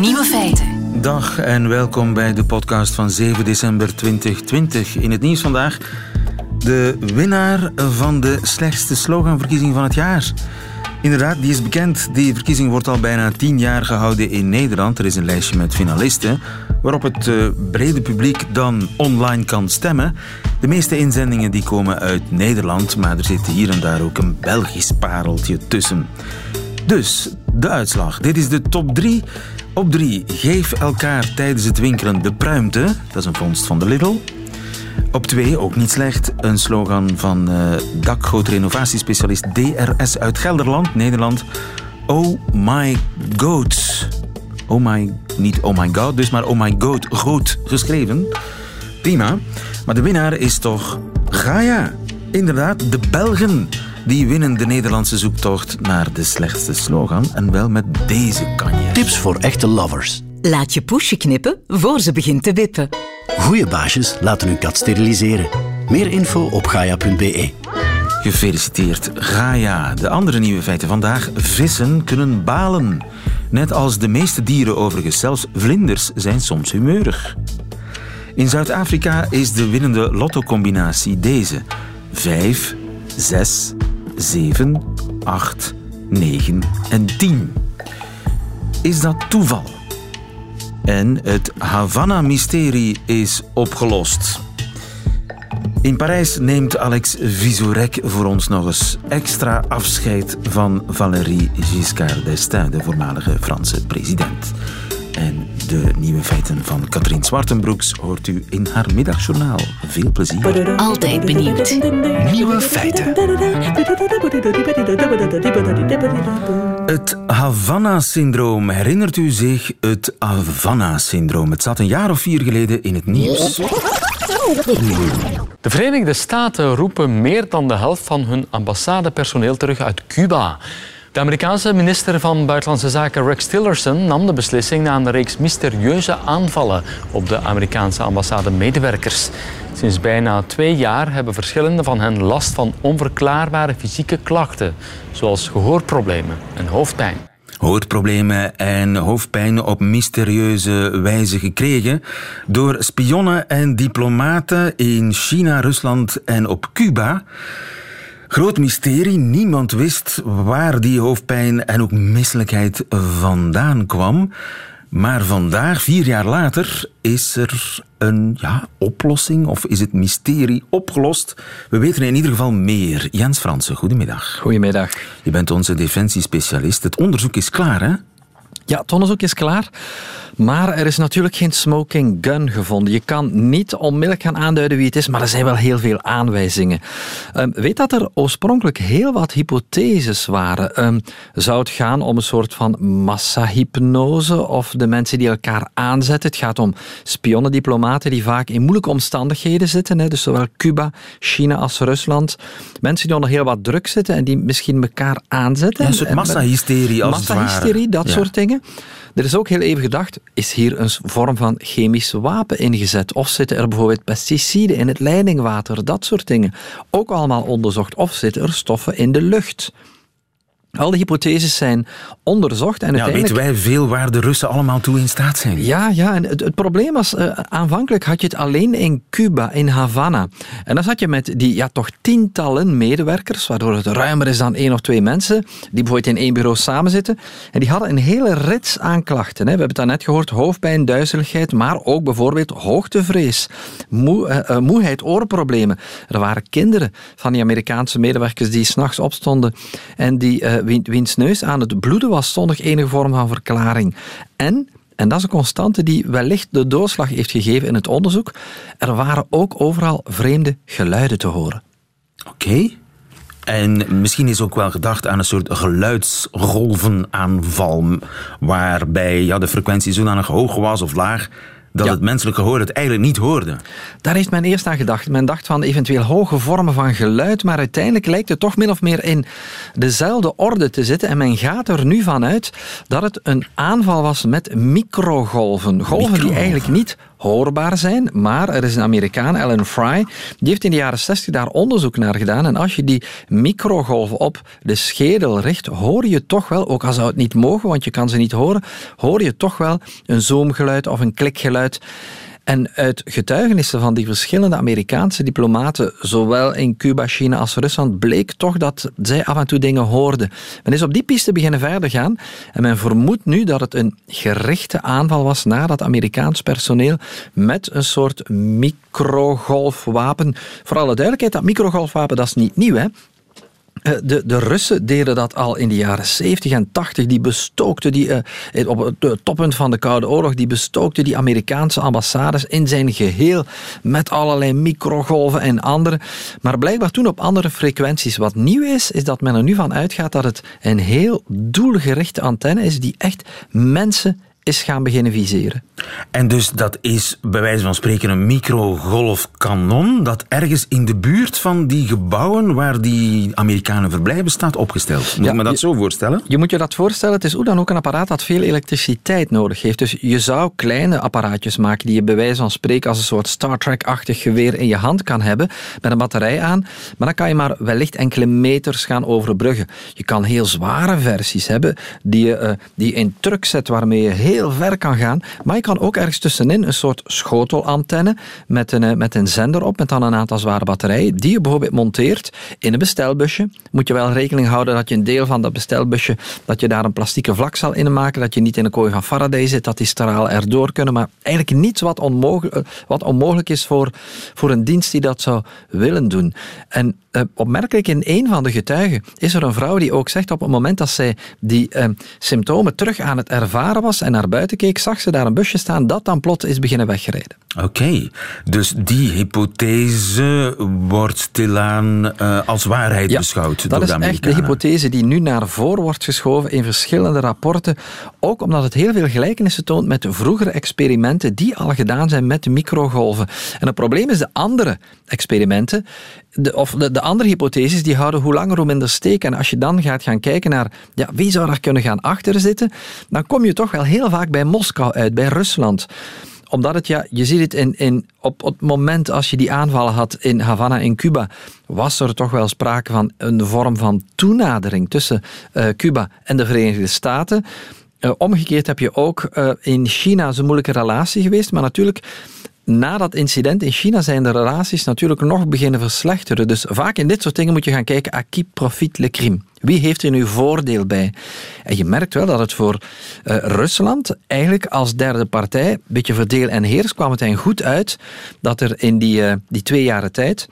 Nieuwe feiten. Dag en welkom bij de podcast van 7 december 2020. In het nieuws vandaag de winnaar van de slechtste sloganverkiezing van het jaar. Inderdaad, die is bekend. Die verkiezing wordt al bijna tien jaar gehouden in Nederland. Er is een lijstje met finalisten waarop het uh, brede publiek dan online kan stemmen. De meeste inzendingen die komen uit Nederland, maar er zit hier en daar ook een Belgisch pareltje tussen. Dus, de uitslag. Dit is de top 3. Op 3. Geef elkaar tijdens het winkelen de pruimte. Dat is een vondst van de Lidl. Op 2, ook niet slecht, een slogan van uh, dakgootrenovatiespecialist DRS uit Gelderland, Nederland. Oh my god. Oh my, niet oh my god dus, maar oh my god, goed geschreven. Prima. Maar de winnaar is toch Gaia. Inderdaad, de Belgen. Die winnen de Nederlandse zoektocht naar de slechtste slogan. En wel met deze kanje. Tips voor echte lovers. Laat je poesje knippen voor ze begint te wippen. Goeie baasjes laten hun kat steriliseren. Meer info op gaia.be. Gefeliciteerd, Gaia. De andere nieuwe feiten vandaag. Vissen kunnen balen. Net als de meeste dieren overigens, zelfs vlinders zijn soms humeurig. In Zuid-Afrika is de winnende lottocombinatie deze. 5, 6, 7, 8, 9 en 10. Is dat toeval? En het Havana-mysterie is opgelost. In Parijs neemt Alex Vizorek voor ons nog eens extra afscheid van Valéry Giscard d'Estaing, de voormalige Franse president. En de nieuwe feiten van Katrien Zwartenbroeks hoort u in haar middagjournaal. Veel plezier. Altijd benieuwd. Nieuwe feiten. Het Havana-syndroom. Herinnert u zich het Havana-syndroom? Het zat een jaar of vier geleden in het nieuws. De Verenigde Staten roepen meer dan de helft van hun ambassadepersoneel terug uit Cuba. De Amerikaanse minister van Buitenlandse Zaken Rex Tillerson nam de beslissing na een reeks mysterieuze aanvallen op de Amerikaanse ambassademedewerkers. Sinds bijna twee jaar hebben verschillende van hen last van onverklaarbare fysieke klachten, zoals gehoorproblemen en hoofdpijn. Hoofdproblemen en hoofdpijn op mysterieuze wijze gekregen door spionnen en diplomaten in China, Rusland en op Cuba. Groot mysterie, niemand wist waar die hoofdpijn en ook misselijkheid vandaan kwam. Maar vandaag, vier jaar later, is er een ja, oplossing of is het mysterie opgelost? We weten in ieder geval meer. Jens Fransen, goedemiddag. Goedemiddag. Je bent onze defensiespecialist. Het onderzoek is klaar, hè? Ja, het onderzoek is klaar. Maar er is natuurlijk geen smoking gun gevonden. Je kan niet onmiddellijk gaan aanduiden wie het is, maar er zijn wel heel veel aanwijzingen. Um, weet dat er oorspronkelijk heel wat hypotheses waren. Um, zou het gaan om een soort van massahypnose of de mensen die elkaar aanzetten? Het gaat om spionnendiplomaten die vaak in moeilijke omstandigheden zitten. Hè, dus zowel Cuba, China als Rusland. Mensen die onder heel wat druk zitten en die misschien elkaar aanzetten. Ja, een soort massahysterie als massahysterie, het dat ja. soort dingen. Er is ook heel even gedacht, is hier een vorm van chemisch wapen ingezet? Of zitten er bijvoorbeeld pesticiden in het leidingwater? Dat soort dingen. Ook allemaal onderzocht. Of zitten er stoffen in de lucht? Al die hypotheses zijn onderzocht. En Ja, uiteindelijk... weten wij veel waar de Russen allemaal toe in staat zijn? Ja, ja. En het, het probleem was, uh, aanvankelijk had je het alleen in Cuba, in Havana. En dan zat je met die ja, toch tientallen medewerkers, waardoor het ruimer is dan één of twee mensen, die bijvoorbeeld in één bureau samenzitten. En die hadden een hele rits aan klachten. Hè. We hebben het daarnet gehoord, hoofdpijn, duizeligheid, maar ook bijvoorbeeld hoogtevrees, moe, uh, uh, moeheid, oorproblemen. Er waren kinderen van die Amerikaanse medewerkers die s'nachts opstonden en die wiens neus aan het bloeden was zonder enige vorm van verklaring. En en dat is een constante die wellicht de doorslag heeft gegeven in het onderzoek. Er waren ook overal vreemde geluiden te horen. Oké. En misschien is ook wel gedacht aan een soort geluidsgolvenaanval, waarbij ja, de frequentie zodanig hoog was of laag dat ja. het menselijk gehoor het eigenlijk niet hoorde. Daar heeft men eerst aan gedacht. Men dacht van eventueel hoge vormen van geluid, maar uiteindelijk lijkt het toch min of meer in dezelfde orde te zitten. En men gaat er nu vanuit dat het een aanval was met microgolven. Golven die eigenlijk niet hoorbaar zijn. Maar er is een Amerikaan, Alan Fry, die heeft in de jaren 60 daar onderzoek naar gedaan. En als je die microgolven op de schedel richt, hoor je toch wel, ook al zou het niet mogen, want je kan ze niet horen, hoor je toch wel een zoomgeluid of een klikgeluid. En uit getuigenissen van die verschillende Amerikaanse diplomaten, zowel in Cuba, China als Rusland, bleek toch dat zij af en toe dingen hoorden. Men is op die piste beginnen verder gaan en men vermoedt nu dat het een gerichte aanval was naar dat Amerikaans personeel met een soort microgolfwapen. Voor alle duidelijkheid, dat microgolfwapen dat is niet nieuw. Hè? Eh, de, de Russen deden dat al in de jaren 70 en 80. Die bestookten die, uh, op het toppunt van de Koude Oorlog, die bestookten die Amerikaanse ambassades in zijn geheel met allerlei microgolven en andere. Maar blijkbaar toen op andere frequenties. Wat nieuw is, is dat men er nu van uitgaat dat het een heel doelgerichte antenne is die echt mensen is gaan beginnen viseren. En dus dat is bij wijze van spreken een microgolfkanon dat ergens in de buurt van die gebouwen waar die Amerikanen verblijven staat opgesteld. Moet je me dat zo voorstellen? Je moet je dat voorstellen. Het is hoe dan ook een apparaat dat veel elektriciteit nodig heeft. Dus je zou kleine apparaatjes maken die je bij wijze van spreken als een soort Star Trek-achtig geweer in je hand kan hebben met een batterij aan. Maar dan kan je maar wellicht enkele meters gaan overbruggen. Je kan heel zware versies hebben die je uh, die in truck zet waarmee je heel heel ver kan gaan. Maar je kan ook ergens tussenin een soort schotelantenne met een, eh, met een zender op, met dan een aantal zware batterijen, die je bijvoorbeeld monteert in een bestelbusje. Moet je wel rekening houden dat je een deel van dat bestelbusje, dat je daar een plastieke vlak zal in maken, dat je niet in een kooi van Faraday zit, dat die straal erdoor kunnen. Maar eigenlijk niets wat onmogelijk, eh, wat onmogelijk is voor, voor een dienst die dat zou willen doen. En uh, opmerkelijk in een van de getuigen is er een vrouw die ook zegt op het moment dat zij die symptomen terug aan het ervaren was en naar buiten keek, zag ze daar een busje staan dat dan plots is beginnen weggereden. Oké, dus die hypothese wordt stilaan uh, als waarheid ja, beschouwd dat door de is echt de hypothese die nu naar voren wordt geschoven in verschillende rapporten, ook omdat het heel veel gelijkenissen toont met vroegere experimenten die al gedaan zijn met microgolven. En het probleem is de andere experimenten, de, of de, de andere hypotheses, die houden hoe langer hoe minder steek. En als je dan gaat gaan kijken naar ja, wie zou daar kunnen gaan achterzitten, dan kom je toch wel heel vaak bij Moskou uit, bij Rusland omdat het, ja, je ziet het in, in, op, op het moment als je die aanvallen had in Havana in Cuba, was er toch wel sprake van een vorm van toenadering tussen uh, Cuba en de Verenigde Staten. Uh, omgekeerd heb je ook uh, in China zo'n moeilijke relatie geweest, maar natuurlijk na dat incident in China zijn de relaties natuurlijk nog beginnen verslechteren. Dus vaak in dit soort dingen moet je gaan kijken, à qui profite le crime? Wie heeft er nu voordeel bij? En je merkt wel dat het voor uh, Rusland eigenlijk als derde partij, een beetje verdeel en heers, kwam het hen goed uit dat er in die, uh, die twee jaren tijd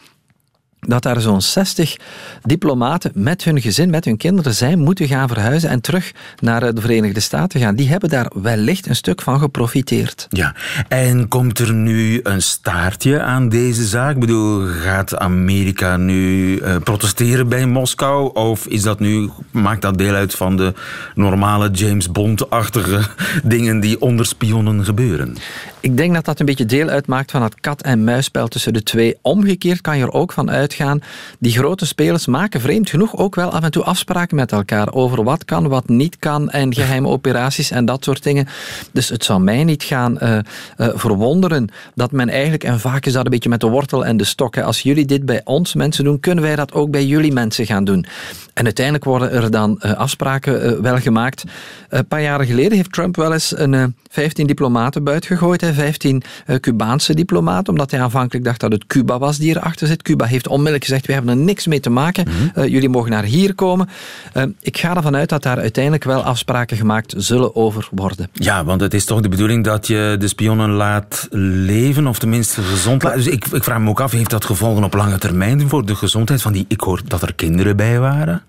dat daar zo'n 60 diplomaten met hun gezin, met hun kinderen zijn moeten gaan verhuizen en terug naar de Verenigde Staten gaan. Die hebben daar wellicht een stuk van geprofiteerd. Ja, en komt er nu een staartje aan deze zaak? Ik bedoel, gaat Amerika nu uh, protesteren bij Moskou? Of is dat nu, maakt dat deel uit van de normale James Bond-achtige dingen die onder spionnen gebeuren? Ik denk dat dat een beetje deel uitmaakt van het kat-en-muisspel tussen de twee. Omgekeerd kan je er ook van uitgaan. Die grote spelers maken vreemd genoeg ook wel af en toe afspraken met elkaar over wat kan, wat niet kan en geheime operaties en dat soort dingen. Dus het zou mij niet gaan uh, uh, verwonderen dat men eigenlijk, en vaak is dat een beetje met de wortel en de stok, als jullie dit bij ons mensen doen, kunnen wij dat ook bij jullie mensen gaan doen. En uiteindelijk worden er dan uh, afspraken wel gemaakt. Een paar jaren geleden heeft Trump wel eens een 15 diplomaten buitgegooid. Hè, 15 uh, Cubaanse diplomaten, omdat hij aanvankelijk dacht dat het Cuba was die erachter zit. Cuba heeft onmiddellijk gezegd, we hebben er niks mee te maken. Mm -hmm. uh, jullie mogen naar hier komen. Uh, ik ga ervan uit dat daar uiteindelijk wel afspraken gemaakt zullen over worden. Ja, want het is toch de bedoeling dat je de spionnen laat leven, of tenminste gezond laat. Dus ik, ik vraag me ook af, heeft dat gevolgen op lange termijn voor de gezondheid van die... Ik hoor dat er kinderen bij waren.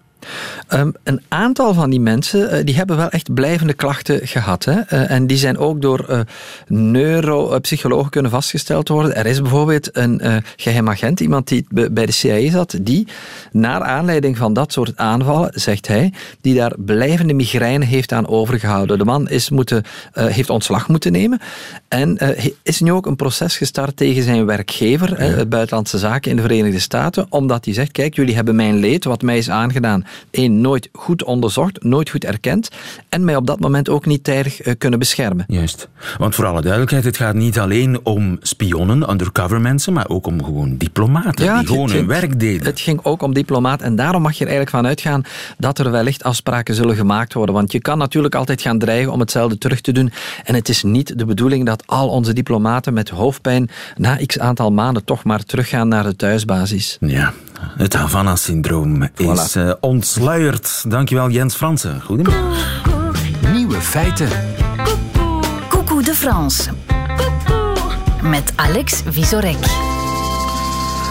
Um, een aantal van die mensen uh, die hebben wel echt blijvende klachten gehad. Hè? Uh, en die zijn ook door uh, neuropsychologen kunnen vastgesteld worden. Er is bijvoorbeeld een geheim agent, iemand die bij de CIA zat, die naar aanleiding van dat soort aanvallen, zegt hij, die daar blijvende migraine heeft aan overgehouden. De man is moeten, heeft ontslag moeten nemen en is nu ook een proces gestart tegen zijn werkgever, ja. Buitenlandse Zaken in de Verenigde Staten, omdat hij zegt, kijk, jullie hebben mijn leed, wat mij is aangedaan, één, nooit goed onderzocht, nooit goed erkend en mij op dat moment ook niet tijdig eh, kunnen beschermen. Juist. Want voor alle duidelijkheid, het gaat niet alleen om spionnen, undercover mensen, maar ook om gewoon diplomaten die gewoon hun werk deden. Het ging ook om diplomaat en daarom mag je er eigenlijk van uitgaan dat er wellicht afspraken zullen gemaakt worden. Want je kan natuurlijk altijd gaan dreigen om hetzelfde terug te doen. En het is niet de bedoeling dat al onze diplomaten met hoofdpijn na x aantal maanden toch maar teruggaan naar de thuisbasis. Ja, het Havana-syndroom is eh, ontsluierd. Dankjewel Jens Fransen. Goedemiddag. Nieuwe feiten. Coucou de France. Met Alex Visorek.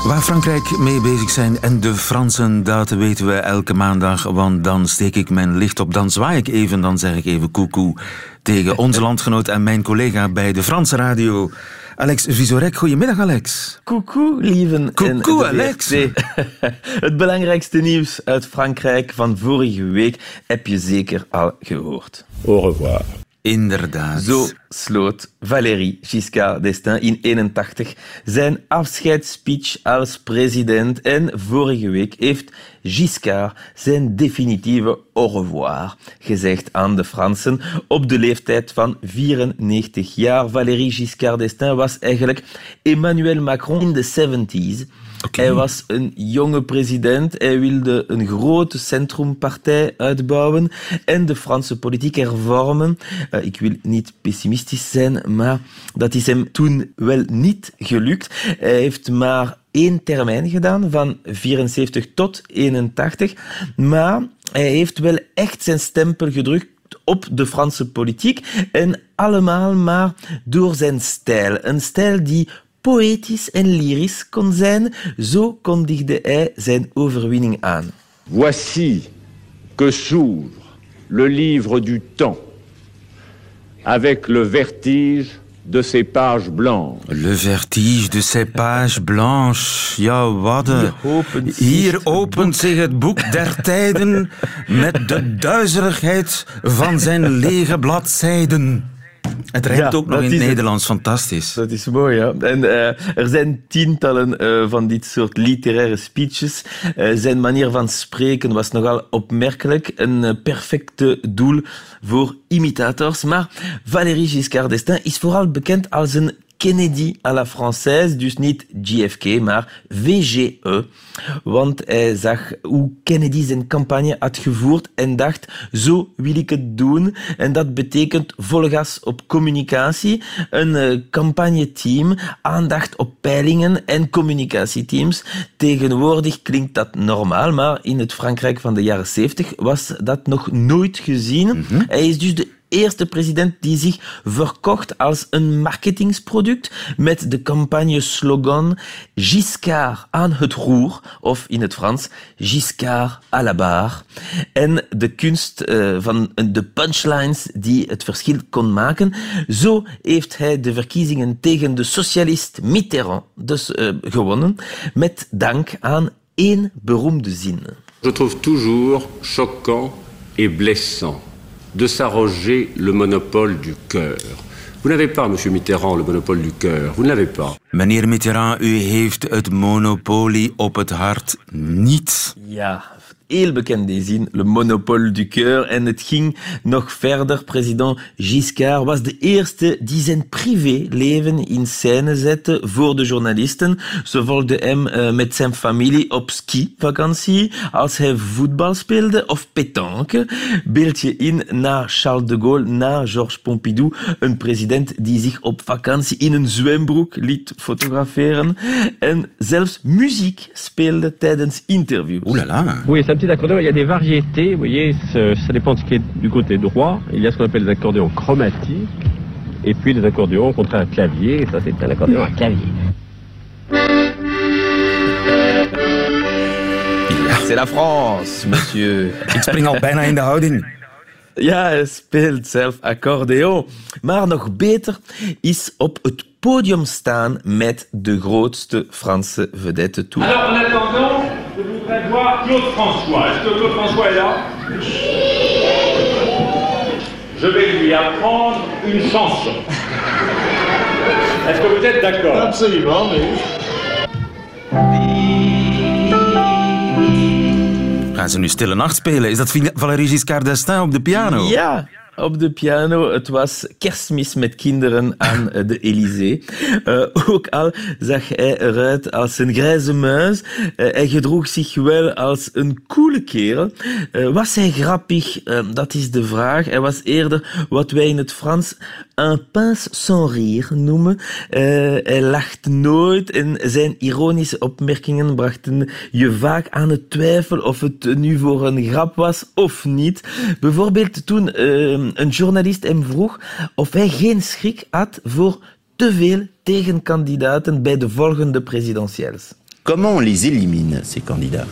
Waar Frankrijk mee bezig zijn en de Fransen, dat weten we elke maandag. Want dan steek ik mijn licht op, dan zwaai ik even, dan zeg ik even koekoe tegen onze landgenoot en mijn collega bij de Franse radio. Alex Visorek, goedemiddag Alex. Coucou, lieven. Coucou, Alex. Het belangrijkste nieuws uit Frankrijk van vorige week heb je zeker al gehoord. Au revoir. Inderdaad. Zo sloot Valéry Giscard d'Estaing in 81 zijn afscheidsspeech als president en vorige week heeft Giscard zijn definitieve au revoir gezegd aan de Fransen op de leeftijd van 94 jaar. Valéry Giscard d'Estaing was eigenlijk Emmanuel Macron in de 70s. Hij was een jonge president. Hij wilde een grote centrumpartij uitbouwen en de Franse politiek hervormen. Eh, ik wil niet pessimistisch zijn, maar dat is hem toen wel niet gelukt. Hij heeft maar één termijn gedaan, van 74 tot 81. Maar hij heeft wel echt zijn stempel gedrukt op de Franse politiek en allemaal maar door zijn stijl. Een stijl die poëtisch en lyrisch kon zijn. Zo kondigde hij zijn overwinning aan. Voici que s'ouvre le livre du temps avec le vertige de ses pages blanches. Le vertige de ces pages blanches. Ja, wat een- Hier opent zich Hier het opent zich het boek der tijden met de duizerigheid van zijn lege bladzijden. Het rijmt Ja, ook nog in het. Nederlands, fantastisch. Dat is mooi, ja. En eh, er zijn tientallen eh, van dit soort literaire speeches. Eh, zijn manier van spreken was nogal opmerkelijk. Een perfecte doel voor imitators. Maar Valéry Giscard d'Estaing is vooral bekend als een Kennedy à la Française, dus niet JFK, maar VGE. Want hij zag hoe Kennedy zijn campagne had gevoerd en dacht, zo wil ik het doen. En dat betekent vol gas op communicatie, een eh, campagneteam, aandacht op peilingen en communicatieteams. Tegenwoordig klinkt dat normaal, maar in het Frankrijk van de jaren 70 was dat nog nooit gezien. Hij is dus de eerste president die zich verkocht als een marketingsproduct met de campagne-slogan Giscard aan het roer, of in het Frans Giscard à la barre. En de kunst eh, van de punchlines die het verschil kon maken. Zo heeft hij de verkiezingen tegen de socialist Mitterrand dus, eh, gewonnen, met dank aan één beroemde zin. Je trouve toujours choquant et blessant de s'arroger le monopole du cœur. Vous n'avez pas, Monsieur Mitterrand, le monopole du cœur. Vous ne l'avez pas. Meneer Mitterrand, u heeft het monopolie op het hart niet. Ja, heel bekende zin, le monopole du cœur. En het ging nog verder. President Giscard was de eerste die zijn privéleven in scène zette voor de journalisten. Ze volgden hem eh, met zijn familie op skivakantie als hij voetbal speelde of pétanque. Beeld je in na Charles de Gaulle, na Georges Pompidou, een president die zich op vakantie in een zwembroek liet fotograferen en zelfs muziek speelde tijdens interviews. Oeh la la. Oui, un petit accordéon. Il y a des variétés, vous voyez, ça dépend de ce qui est du côté droit. Il y a ce qu'on appelle des accordéons chromatiques, et puis des accordéons au contraire clavier, et ça c'est un accordéon à clavier. C'est la France, monsieur. Ik spring al bijna in de houding. Ja, hij speelt zelf accordeon. Maar nog beter is op het podium staan met de grootste Franse vedette toe. Alors, en attendant, voir Claude François. Est-ce que Claude François est là? Je vais lui apprendre une chanson. Est-ce que vous êtes d'accord? Ga gaan ze nu Stille Nacht spelen? Is dat Valérie Giscard d'Estaing op de piano? Ja, op de piano. Het was kerstmis met kinderen aan de Elysée. Uh, ook al zag hij eruit als een grijze muis. Uh, hij gedroeg zich wel als een coole kerel. Was hij grappig? dat is de vraag. Hij was eerder wat wij in het Frans un pince sans rire noemen. hij lacht nooit en zijn ironische opmerkingen brachten je vaak aan het twijfel of het nu voor een grap was of niet. Bijvoorbeeld toen een journalist hem vroeg of hij geen schrik had voor te veel tegenkandidaten bij de volgende presidentielles. Comment on les élimine, ces candidats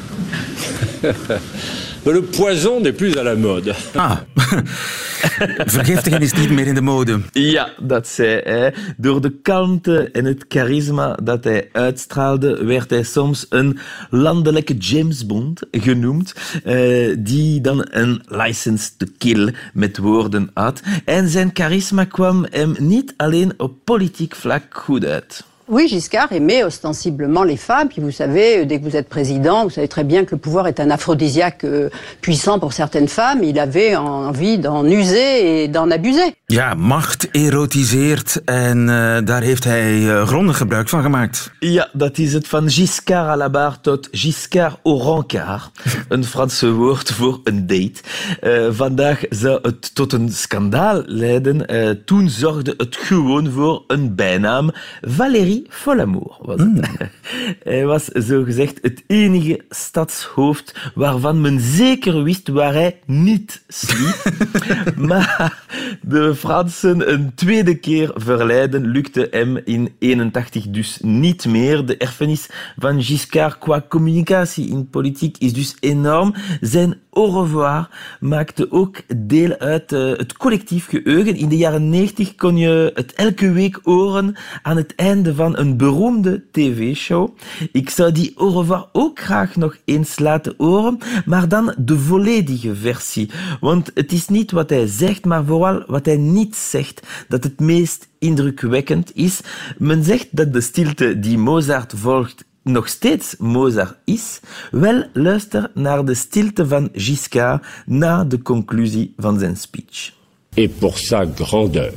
Le poison n'est plus à la mode. Ah, vergiftigen is niet meer in de mode. Ja, dat zei hij. Door de kalmte en het charisma dat hij uitstraalde, werd hij soms een landelijke James Bond genoemd, eh, die dan een license to kill met woorden had. En zijn charisma kwam hem niet alleen op politiek vlak goed uit. Oui, Giscard aimait ostensiblement les femmes. Puis vous savez, dès que vous êtes président, vous savez très bien que le pouvoir est un aphrodisiaque euh, puissant pour certaines femmes. Il avait envie d'en user et d'en abuser. Ja, macht erotiseert en uh, daar heeft hij uh, grondig gebruik van gemaakt. Ja, dat is het van Giscard à la barre tot Giscard au rencard. een Franse woord voor een date. Uh, vandaag zou het tot een schandaal leiden. toen zorgde het gewoon voor een bijnaam. Valérie Folamour was het. Mm. hij was zogezegd het enige stadshoofd waarvan men zeker wist waar hij niet sliep. maar de Fransen een tweede keer verleiden lukte hem in 81 dus niet meer. De erfenis van Giscard qua communicatie in politiek is dus enorm. Zijn au revoir maakte ook deel uit uh, het collectief geheugen. In de jaren 90 kon je het elke week horen aan het einde van een beroemde tv-show. Ik zou die au revoir ook graag nog eens laten horen, maar dan de volledige versie. Want het is niet wat hij zegt, maar vooral wat hij niet zegt, dat het meest indrukwekkend is. Men zegt dat de stilte die Mozart volgt nog steeds Mozart is, wel luister naar de stilte van Giscard na de conclusie van zijn speech. Et pour sa grandeur.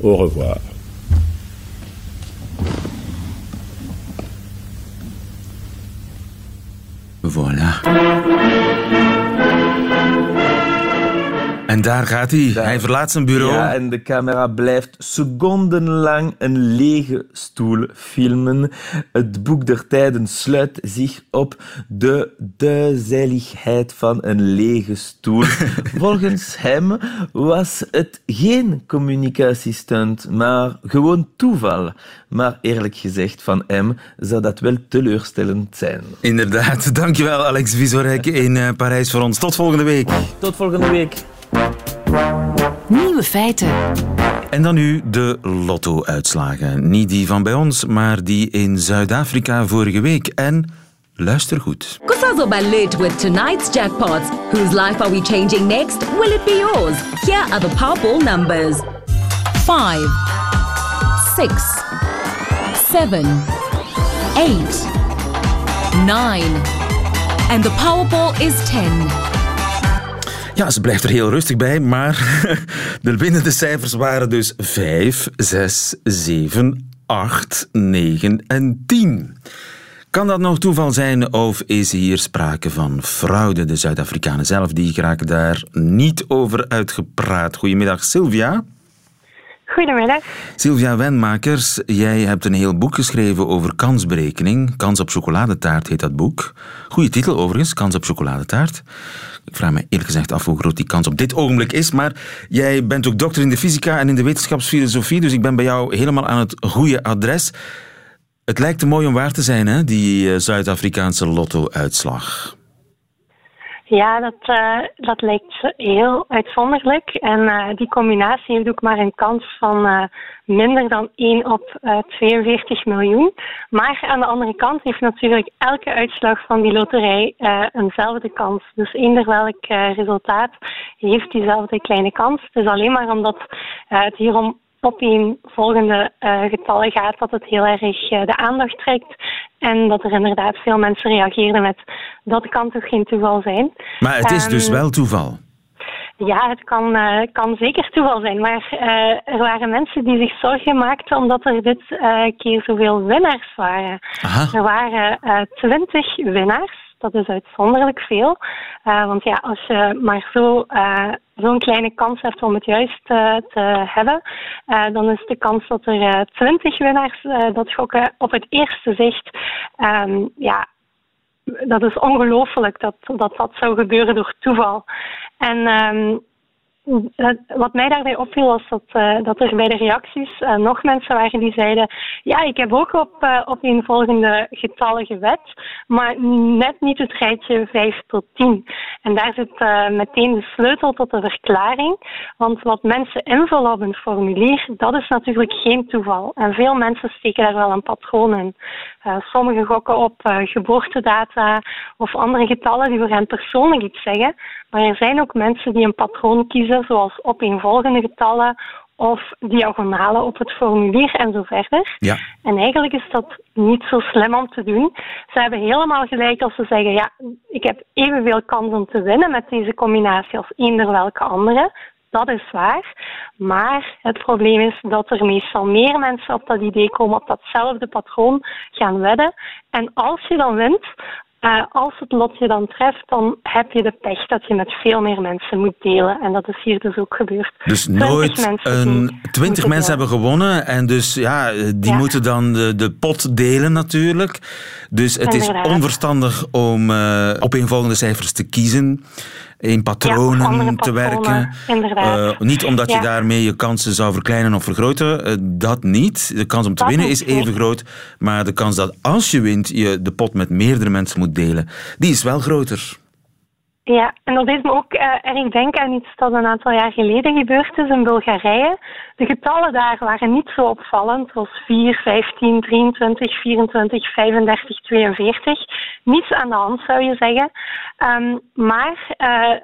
Au revoir. Voilà. En daar gaat hij. Hij verlaat zijn bureau. Ja, en de camera blijft secondenlang een lege stoel filmen. Het boek der tijden sluit zich op de duizeligheid van een lege stoel. Volgens hem was het geen communicatiestunt, maar gewoon toeval. Maar eerlijk gezegd, van hem zou dat wel teleurstellend zijn. Inderdaad. Dankjewel, Alex Visorek in eh, Parijs voor ons. Tot volgende week. Tot volgende week. Nieuwe feiten. En dan nu de lotto-uitslagen. Niet die van bij ons, maar die in Zuid-Afrika vorige week. En luister goed. Kusazoba late with tonight's jackpots. Whose life are we changing next? Will it be yours? Here are the Powerball numbers. 5, 6, 7, 8, 9. And the Powerball is 10. Ja, ze blijft er heel rustig bij, maar de winnende cijfers waren dus 5, 6, 7, 8, 9 en 10. Kan dat nog toeval zijn of is hier sprake van fraude? De Zuid-Afrikanen zelf die geraken daar niet over uitgepraat. Goedemiddag, Sylvia. Goedemiddag. Sylvia Wenmakers, jij hebt een heel boek geschreven over kansberekening. Kans op chocoladetaart heet dat boek. Goeie titel overigens, Kans op chocoladetaart. Ik vraag me eerlijk gezegd af hoe groot die kans op dit ogenblik is. Maar jij bent ook dokter in de fysica en in de wetenschapsfilosofie, dus ik ben bij jou helemaal aan het goede adres. Het lijkt te mooi om waar te zijn, hè, die eh, Zuid-Afrikaanse lotto-uitslag. Ja, dat, uh, dat lijkt heel uitzonderlijk. En uh, die combinatie heeft ook maar een kans van uh, minder dan 1 op 42 miljoen. Maar aan de andere kant heeft natuurlijk elke uitslag van die loterij eenzelfde kans. Dus eender welk resultaat heeft diezelfde kleine kans. Het is alleen maar omdat het hier om opeenvolgende uh, getallen gaat, dat het heel erg uh, de aandacht trekt. En dat er inderdaad veel mensen reageerden met dat kan toch geen toeval zijn. Maar het is um, dus wel toeval. Ja, het kan, uh, kan zeker toeval zijn. Maar er waren mensen die zich zorgen maakten omdat er dit keer zoveel winnaars waren. Aha. Er waren twintig winnaars. Dat is uitzonderlijk veel. want ja, als je maar zo zo'n kleine kans hebt om het juist uh, te hebben, uh, dan is de kans dat er twintig uh, winnaars dat gokken op het eerste zicht um, ja, dat is ongelooflijk dat, dat dat zou gebeuren door toeval. En um, wat mij daarbij opviel was dat, uh, dat er bij de reacties uh, nog mensen waren die zeiden: Ja, ik heb ook op, op volgende getallen gewet, maar net niet het rijtje 5 tot 10. En daar zit meteen de sleutel tot de verklaring. Want wat mensen invullen op een formulier, dat is natuurlijk geen toeval. En veel mensen steken daar wel een patroon in. sommigen gokken op geboortedata of andere getallen die voor hen persoonlijk iets zeggen. Maar er zijn ook mensen die een patroon kiezen, zoals opeenvolgende getallen of diagonalen op het formulier en zo verder. Ja. En eigenlijk is dat niet zo slim om te doen. Ze hebben helemaal gelijk als ze zeggen, ja, ik heb evenveel kans om te winnen met deze combinatie als eender welke andere. Dat is waar. Maar het probleem is dat er meestal meer mensen op dat idee komen, op datzelfde patroon gaan wedden. En als je dan wint, uh, als het lot je dan treft, dan heb je de pech dat je met veel meer mensen moet delen. En dat is hier dus ook gebeurd. Dus nooit een twintig mensen hebben gewonnen en dus ja, die Ja. moeten dan de, de pot delen natuurlijk. Dus het is onverstandig om eh opeenvolgende cijfers te kiezen, in patronen te werken. Eh, niet omdat Ja. je daarmee je kansen zou verkleinen of vergroten, eh, dat niet. De kans om te Dat winnen is even groot, maar de kans dat als je wint je de pot met meerdere mensen moet delen, die is wel groter. Ja, en dat deed me ook eh, erg denken aan iets dat een aantal jaar geleden gebeurd is in Bulgarije. De getallen daar waren niet zo opvallend, zoals 4, 15, 23, 24, 35, 42. Niets aan de hand zou je zeggen. Ehm, maar eh,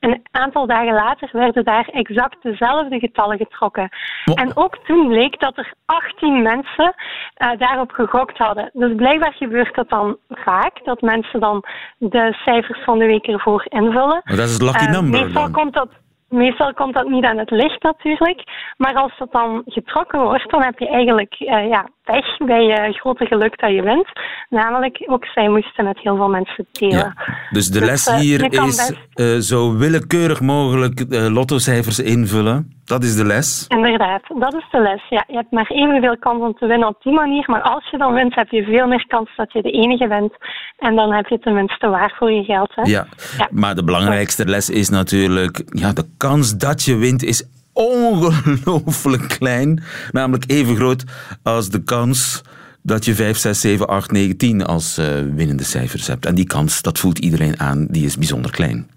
een aantal dagen later werden daar exact dezelfde getallen getrokken. En ook toen bleek dat er 18 mensen eh, daarop gegokt hadden. Dus blijkbaar gebeurt dat dan vaak, dat mensen dan de cijfers van de week ervoor invullen. Maar dat is het lucky Eh, number meestal dan. Komt dat, meestal komt dat niet aan het licht natuurlijk. Maar als dat dan getrokken wordt, dan heb je eigenlijk eh, ja, pech bij je grote geluk dat je wint. Namelijk, ook zij moesten met heel veel mensen delen. Dus de Dus, les eh, hier is eh, zo willekeurig mogelijk eh, lottocijfers invullen. Dat is de les. Inderdaad, dat is de les. Ja, je hebt maar evenveel kans om te winnen op die manier, maar als je dan wint, heb je veel meer kans dat je de enige bent. En dan heb je tenminste waar voor je geld. Hè? Ja. Maar de belangrijkste les is natuurlijk, ja, de kans dat je wint is ongelooflijk klein. Namelijk even groot als de kans dat je 5, 6, 7, 8, 9, 10 als eh, winnende cijfers hebt. En die kans, dat voelt iedereen aan, die is bijzonder klein.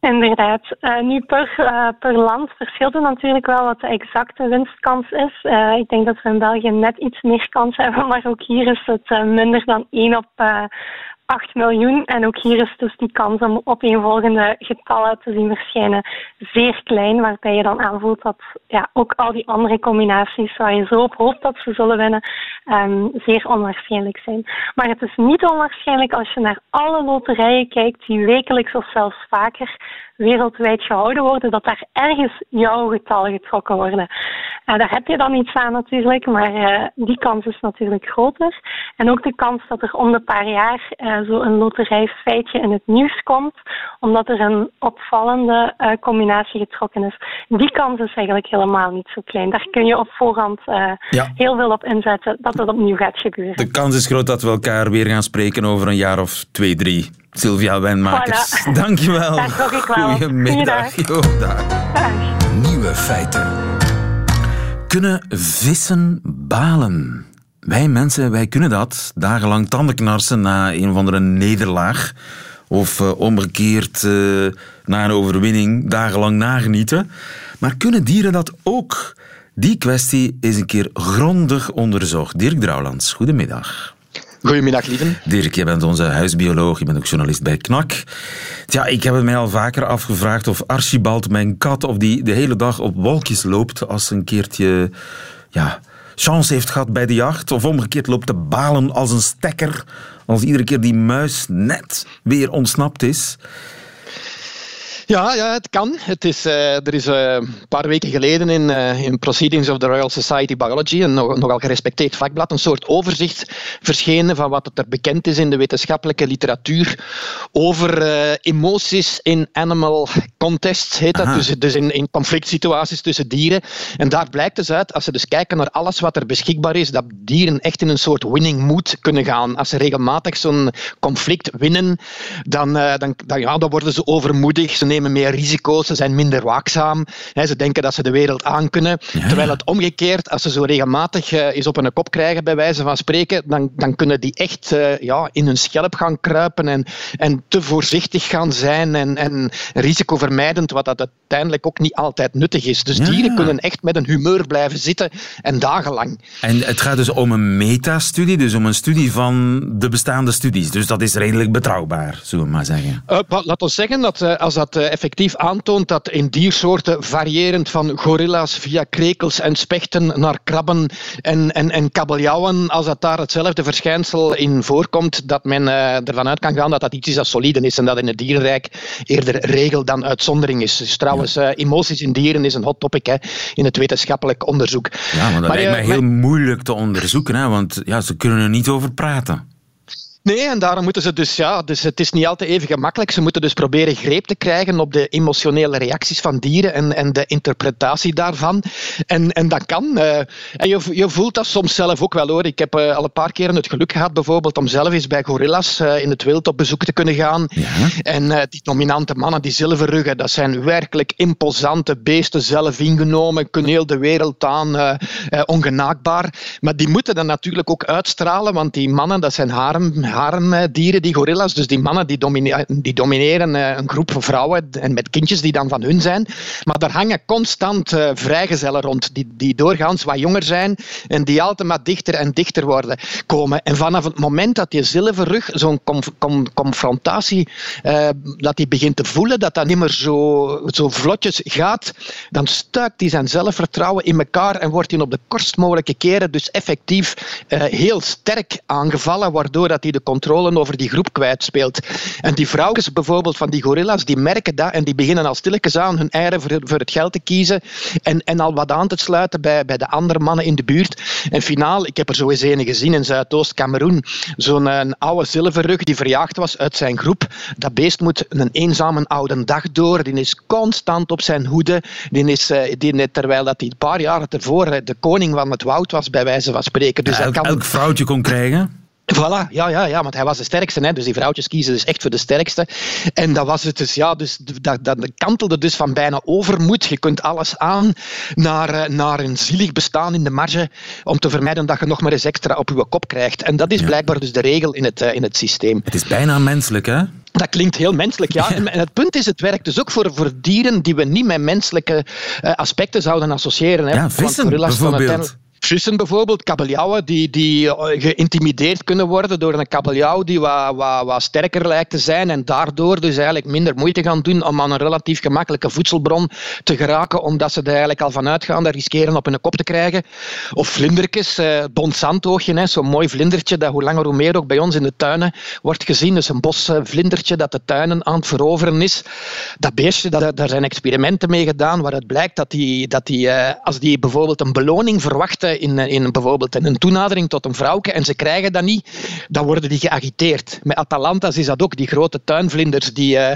Inderdaad. Eh, nu per, eh, per land verschilt het natuurlijk wel wat de exacte winstkans is. Ik denk dat we in België net iets meer kans hebben, maar ook hier is het minder dan 1 op 8 miljoen. En ook hier is dus die kans om opeenvolgende getallen te zien verschijnen zeer klein, waarbij je dan aanvoelt dat ja, ook al die andere combinaties waar je zo op hoopt dat ze zullen winnen, ehm, zeer onwaarschijnlijk zijn. Maar het is niet onwaarschijnlijk als je naar alle loterijen kijkt die wekelijks of zelfs vaker wereldwijd gehouden worden, dat daar ergens jouw getallen getrokken worden. Eh, daar heb je dan iets aan natuurlijk, maar eh, die kans is natuurlijk groter. En ook de kans dat er om de paar jaar eh, zo een loterijfeitje in het nieuws komt, omdat er een opvallende eh, combinatie getrokken is. Die kans is eigenlijk helemaal niet zo klein. Daar kun je op voorhand Ja. heel veel op inzetten dat dat opnieuw gaat gebeuren. De kans is groot dat we elkaar weer gaan spreken over een jaar of twee, drie. Sylvia Wijnmakers, Voilà. dankjewel. Gok ik wel. Goedemiddag. Goeiedag. Jo, dag. Nieuwe feiten. Kunnen vissen balen? Wij mensen, wij kunnen dat. Dagenlang tandenknarsen na een of andere nederlaag. Of eh, omgekeerd eh, na een overwinning dagenlang nagenieten. Maar kunnen dieren dat ook? Die kwestie is een keer grondig onderzocht. Dirk Drouwlands, goedemiddag. Goedemiddag, lieven. Dirk, jij bent onze huisbioloog, je bent ook journalist bij KNAK. Ja, ik heb het mij al vaker afgevraagd of Archibald, mijn kat, of die de hele dag op wolkjes loopt als een keertje ja, chance heeft gehad bij de jacht. Of omgekeerd loopt te balen als een stekker als iedere keer die muis net weer ontsnapt is. Ja, ja, het kan. Het is, uh, er is uh, een paar weken geleden in, uh, in Proceedings of the Royal Society Biology, een nog, nogal gerespecteerd vakblad, een soort overzicht verschenen van wat er bekend is in de wetenschappelijke literatuur over emoties in animal contests, heet dat. Dus, dus in, in conflict situaties tussen dieren. En daar blijkt dus uit, als ze dus kijken naar alles wat er beschikbaar is, dat dieren echt in een soort winning mood kunnen gaan. Als ze regelmatig zo'n conflict winnen, dan, dan, dan, ja, dan worden ze overmoedig. Ze nemen meer risico's, ze zijn minder waakzaam. Hè, ze denken dat ze de wereld aankunnen. Terwijl het omgekeerd, als ze zo regelmatig uh, eens op een kop krijgen, bij wijze van spreken, dan, dan kunnen die echt uh, ja, in hun schelp gaan kruipen en, en te voorzichtig gaan zijn en, en risicovermijdend, wat dat uiteindelijk ook niet altijd nuttig is. Dus dieren kunnen echt met een humeur blijven zitten en dagenlang. En het gaat dus om een metastudie, dus om een studie van de bestaande studies. Dus dat is redelijk betrouwbaar, zullen we maar zeggen. Uh, laat ons zeggen dat als dat effectief aantoont dat in diersoorten, variërend van gorilla's via krekels en spechten naar krabben en, en, en kabeljauwen, als dat daar hetzelfde verschijnsel in voorkomt, dat men uh, ervan uit kan gaan dat dat iets is dat solide is en dat in het dierenrijk eerder regel dan uitzondering is. Dus trouwens, uh, emoties in dieren is een hot topic hè, in het wetenschappelijk onderzoek. Ja, maar dat maar, lijkt mij heel moeilijk te onderzoeken, hè, want ja, ze kunnen er niet over praten. Nee, en daarom moeten ze dus, ja, dus het is niet altijd even gemakkelijk. Ze moeten dus proberen greep te krijgen op de emotionele reacties van dieren en, en de interpretatie daarvan. En, en dat kan. Uh, en je, je voelt dat soms zelf ook wel hoor. Ik heb uh, al een paar keren het geluk gehad, bijvoorbeeld, om zelf eens bij gorillas uh, in het wild op bezoek te kunnen gaan. Ja. En die dominante mannen, die zilverruggen, dat zijn werkelijk imposante beesten, zelf ingenomen, kunnen heel de wereld aan, ongenaakbaar. Maar die moeten dan natuurlijk ook uitstralen, want die mannen, dat zijn harem haremdieren, die gorillas. Dus die mannen die, domineren, die domineren eh, een groep van vrouwen en met kindjes die dan van hun zijn. Maar daar hangen constant uh, vrijgezellen rond, die, die doorgaans wat jonger zijn en die altijd maar dichter en dichter worden komen. En vanaf het moment dat die zilverrug zo'n confrontatie dat die begint te voelen, dat dat niet meer zo, zo vlotjes gaat, dan stuikt hij zijn zelfvertrouwen in elkaar en wordt hij op de kortst mogelijke keren dus effectief heel sterk aangevallen, waardoor dat hij de controle over die groep kwijtspeelt. En die vrouwen bijvoorbeeld van die gorilla's, die merken dat en die beginnen al stilletjes aan hun eieren voor, voor het geld te kiezen en, en al wat aan te sluiten bij, bij de andere mannen in de buurt. En finaal, ik heb er zo eens een gezien in Zuidoost-Cameroen, zo'n een oude zilverrug die verjaagd was uit zijn groep. Dat beest moet een eenzame oude dag door, die is constant op zijn hoede, die is, eh, die, terwijl dat hij een paar jaren tevoren de koning van het woud was, bij wijze van spreken. Dus elk, kan... elk vrouwtje kon krijgen? Voilà, ja, ja, ja, want hij was de sterkste. Hè, dus die vrouwtjes kiezen dus echt voor de sterkste. En dat was het dus, ja, dus dat, dat kantelde dus van bijna overmoed. Je kunt alles aan naar, eh, naar een zielig bestaan in de marge om te vermijden dat je nog maar eens extra op je kop krijgt. En dat is blijkbaar dus de regel in het, eh, in het systeem. Het is bijna menselijk, hè? Dat klinkt heel menselijk, ja. En het punt is, het werkt dus ook voor, voor dieren die we niet met menselijke uh, aspecten zouden associëren. Hè. Ja, vissen bijvoorbeeld. Vissen bijvoorbeeld, kabeljauwen, die, die eh, geïntimideerd kunnen worden door een kabeljauw die wat, wat, sterker lijkt te zijn en daardoor dus eigenlijk minder moeite gaan doen om aan een relatief gemakkelijke voedselbron te geraken, omdat ze er eigenlijk al vanuit gaan dat riskeren op hun kop te krijgen. Of vlindertjes, eh, bonsantoogje, zo'n mooi vlindertje dat hoe langer hoe meer ook bij ons in de tuinen wordt gezien. Dus een bosvlindertje dat de tuinen aan het veroveren is. Dat beestje, dat, daar zijn experimenten mee gedaan waaruit blijkt dat die, dat die eh, als die bijvoorbeeld een beloning verwachten in, in bijvoorbeeld in een toenadering tot een vrouwke en ze krijgen dat niet, dan worden die geagiteerd. Met Atalanta's is dat ook, die grote tuinvlinders, die, uh,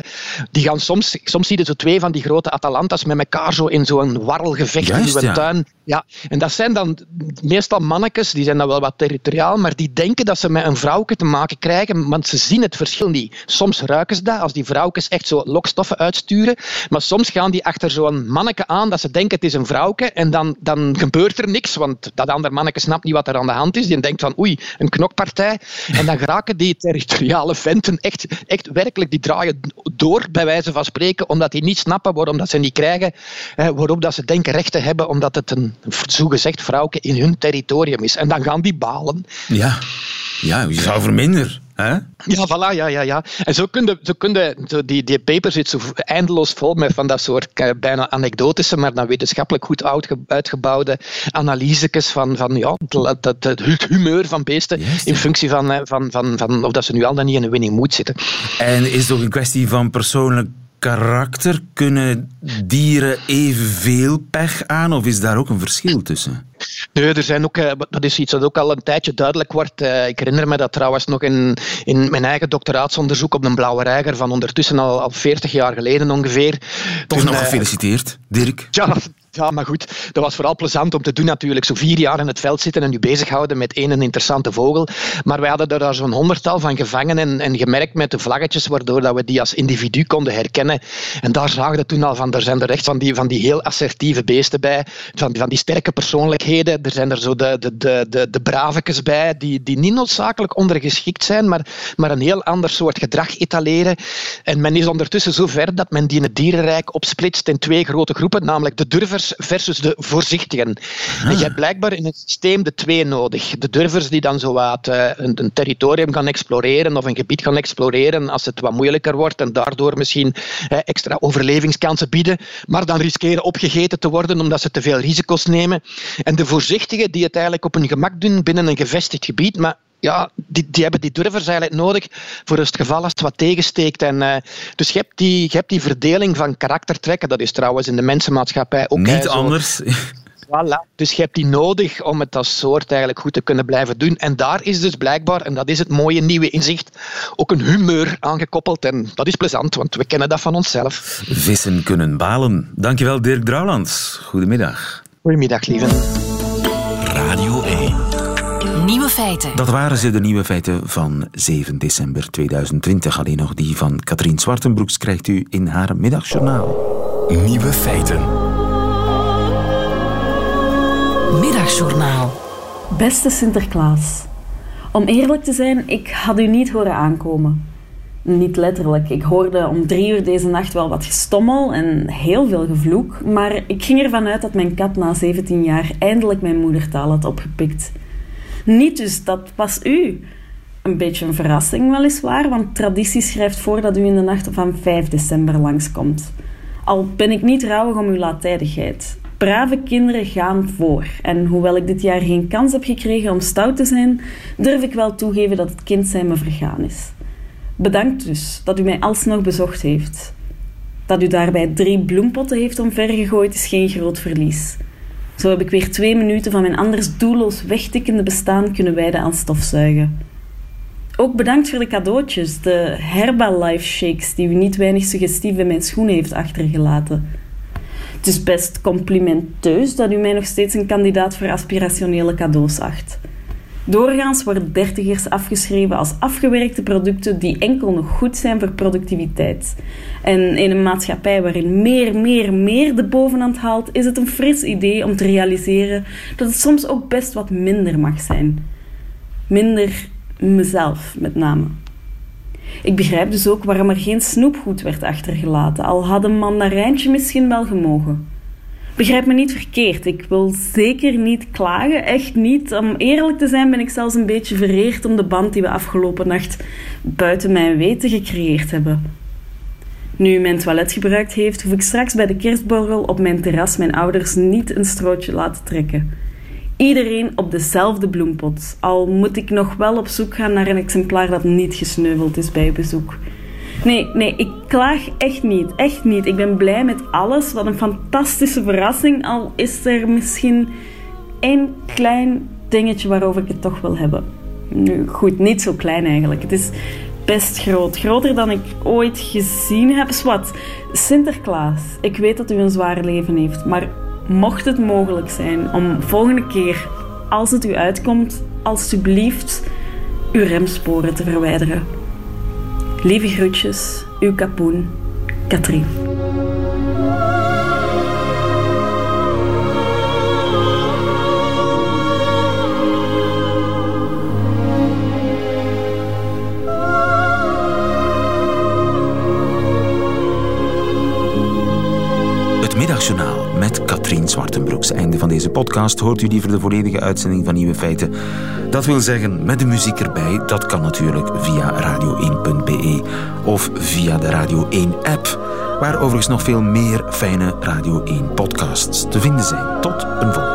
die gaan soms, soms zie je zo twee van die grote Atalanta's met elkaar zo in zo'n warrelgevecht Juist, in zo'n tuin. Ja, en dat zijn dan meestal mannetjes, die zijn dan wel wat territoriaal, maar die denken dat ze met een vrouwke te maken krijgen, want ze zien het verschil niet. Soms ruiken ze dat, als die vrouwkes echt zo lokstoffen uitsturen, maar soms gaan die achter zo'n manneke aan dat ze denken het is een vrouwke en dan, dan gebeurt er niks, want dat andere manneke snapt niet wat er aan de hand is. Die denkt van oei, een knokpartij. En dan geraken die territoriale venten echt, echt werkelijk, die draaien door, bij wijze van spreken, omdat die niet snappen waarom dat ze niet krijgen, waarop dat ze denken recht te hebben, omdat het een zogezegd vrouwke in hun territorium is. En dan gaan die balen. Ja. Ja, je zou verminderen. Hè? Ja, voilà, ja, ja, ja. En zo kun je, zo kun je die, die paper zit zo eindeloos vol met van dat soort eh, bijna anekdotische, maar dan wetenschappelijk goed uitge, uitgebouwde analyses van, van ja, het, humeur van beesten in functie van, eh, van, van, van of dat ze nu al dan niet in een winning mood zitten. En is het ook een kwestie van persoonlijk karakter? Kunnen dieren evenveel pech aan of is daar ook een verschil tussen? Nee, er zijn ook, eh, dat is iets dat ook al een tijdje duidelijk wordt. Eh, ik herinner me dat trouwens nog in, in mijn eigen doctoraatsonderzoek op de Blauwe Reiger van ondertussen al, al 40 jaar geleden ongeveer. Toch nog gefeliciteerd, Dirk. Ja, ja, maar goed, dat was vooral plezant om te doen natuurlijk. Zo vier jaar in het veld zitten en je bezighouden met één interessante vogel. Maar wij hadden daar zo'n honderdtal van gevangen en, en gemerkt met de vlaggetjes, waardoor dat we die als individu konden herkennen. En daar zagen we toen al van, er zijn er echt van die, van die heel assertieve beesten bij, van, van die sterke persoonlijkheden. Er zijn er zo de, de, de, de, de bravekes bij, die, die niet noodzakelijk ondergeschikt zijn, maar, maar een heel ander soort gedrag etaleren. En men is ondertussen zo ver dat men die in het dierenrijk opsplitst in twee grote groepen, namelijk de durvers versus de voorzichtigen. En je hebt blijkbaar in het systeem de twee nodig. De durvers die dan zo wat uh, een, een, territorium gaan exploreren of een gebied gaan exploreren als het wat moeilijker wordt en daardoor misschien extra overlevingskansen bieden, maar dan riskeren opgegeten te worden omdat ze te veel risico's nemen. En de voorzichtigen die het eigenlijk op hun gemak doen binnen een gevestigd gebied, maar ja, die, die hebben die durvers eigenlijk nodig voor het geval als het wat tegensteekt. En, uh, dus je hebt, die, je hebt die verdeling van karaktertrekken. Dat is trouwens in de mensenmaatschappij ook... Niet anders. Voilà. Dus je hebt die nodig om het als soort eigenlijk goed te kunnen blijven doen. En daar is dus blijkbaar, en dat is het mooie nieuwe inzicht, ook een humeur aangekoppeld. En dat is plezant, want we kennen dat van onszelf. Vissen kunnen balen. Dankjewel Dirk Drouwlands. Goedemiddag. Goedemiddag, lieve. Radio 1. Nieuwe feiten. Dat waren ze, de nieuwe feiten van 7 december 2020. Alleen nog die van Katrien Zwartenbroeks krijgt u in haar middagjournaal. Nieuwe feiten. Middagjournaal. Beste Sinterklaas. Om eerlijk te zijn, ik had u niet horen aankomen. Niet letterlijk. Ik hoorde om drie uur deze nacht wel wat gestommel en heel veel gevloek. Maar ik ging ervan uit dat mijn kat na 17 jaar eindelijk mijn moedertaal had opgepikt. Niet dus, dat was u. Een beetje een verrassing weliswaar, want traditie schrijft voor dat u in de nacht van 5 december langskomt. Al ben ik niet rouwig om uw laattijdigheid. Brave kinderen gaan voor. En hoewel ik dit jaar geen kans heb gekregen om stout te zijn, durf ik wel toegeven dat het kind zijn me vergaan is. Bedankt dus dat u mij alsnog bezocht heeft. Dat u daarbij drie bloempotten heeft omvergegooid is geen groot verlies. Zo heb ik weer twee minuten van mijn anders doelloos wegtikkende bestaan kunnen wijden aan stofzuigen. Ook bedankt voor de cadeautjes, de Herbalife shakes die u niet weinig suggestief in mijn schoenen heeft achtergelaten. Het is best complimenteus dat u mij nog steeds een kandidaat voor aspirationele cadeaus acht. Doorgaans worden dertigers afgeschreven als afgewerkte producten die enkel nog goed zijn voor productiviteit. En in een maatschappij waarin meer, meer, meer de bovenhand haalt, is het een fris idee om te realiseren dat het soms ook best wat minder mag zijn. Minder mezelf, met name. Ik begrijp dus ook waarom er geen snoepgoed werd achtergelaten, al had een mandarijntje misschien wel gemogen. Begrijp me niet verkeerd, ik wil zeker niet klagen, echt niet. Om eerlijk te zijn ben ik zelfs een beetje vereerd om de band die we afgelopen nacht buiten mijn weten gecreëerd hebben. Nu mijn toilet gebruikt heeft, hoef ik straks bij de kerstborrel op mijn terras mijn ouders niet een strootje laten trekken. Iedereen op dezelfde bloempot, al moet ik nog wel op zoek gaan naar een exemplaar dat niet gesneuveld is bij bezoek. Nee, nee, ik klaag echt niet. Echt niet. Ik ben blij met alles. Wat een fantastische verrassing. Al is er misschien één klein dingetje waarover ik het toch wil hebben. Nu, goed, niet zo klein eigenlijk. Het is best groot. Groter dan ik ooit gezien heb. Zwat, Sinterklaas. Ik weet dat u een zwaar leven heeft. Maar mocht het mogelijk zijn om volgende keer, als het u uitkomt, alstublieft uw remsporen te verwijderen. Lieve groetjes, uw kapoen, Katrien. Deze podcast hoort u liever de volledige uitzending van Nieuwe Feiten. Dat wil zeggen met de muziek erbij. Dat kan natuurlijk via radio1.be of via de Radio 1 app, waar overigens nog veel meer fijne Radio 1 podcasts te vinden zijn. Tot een volgende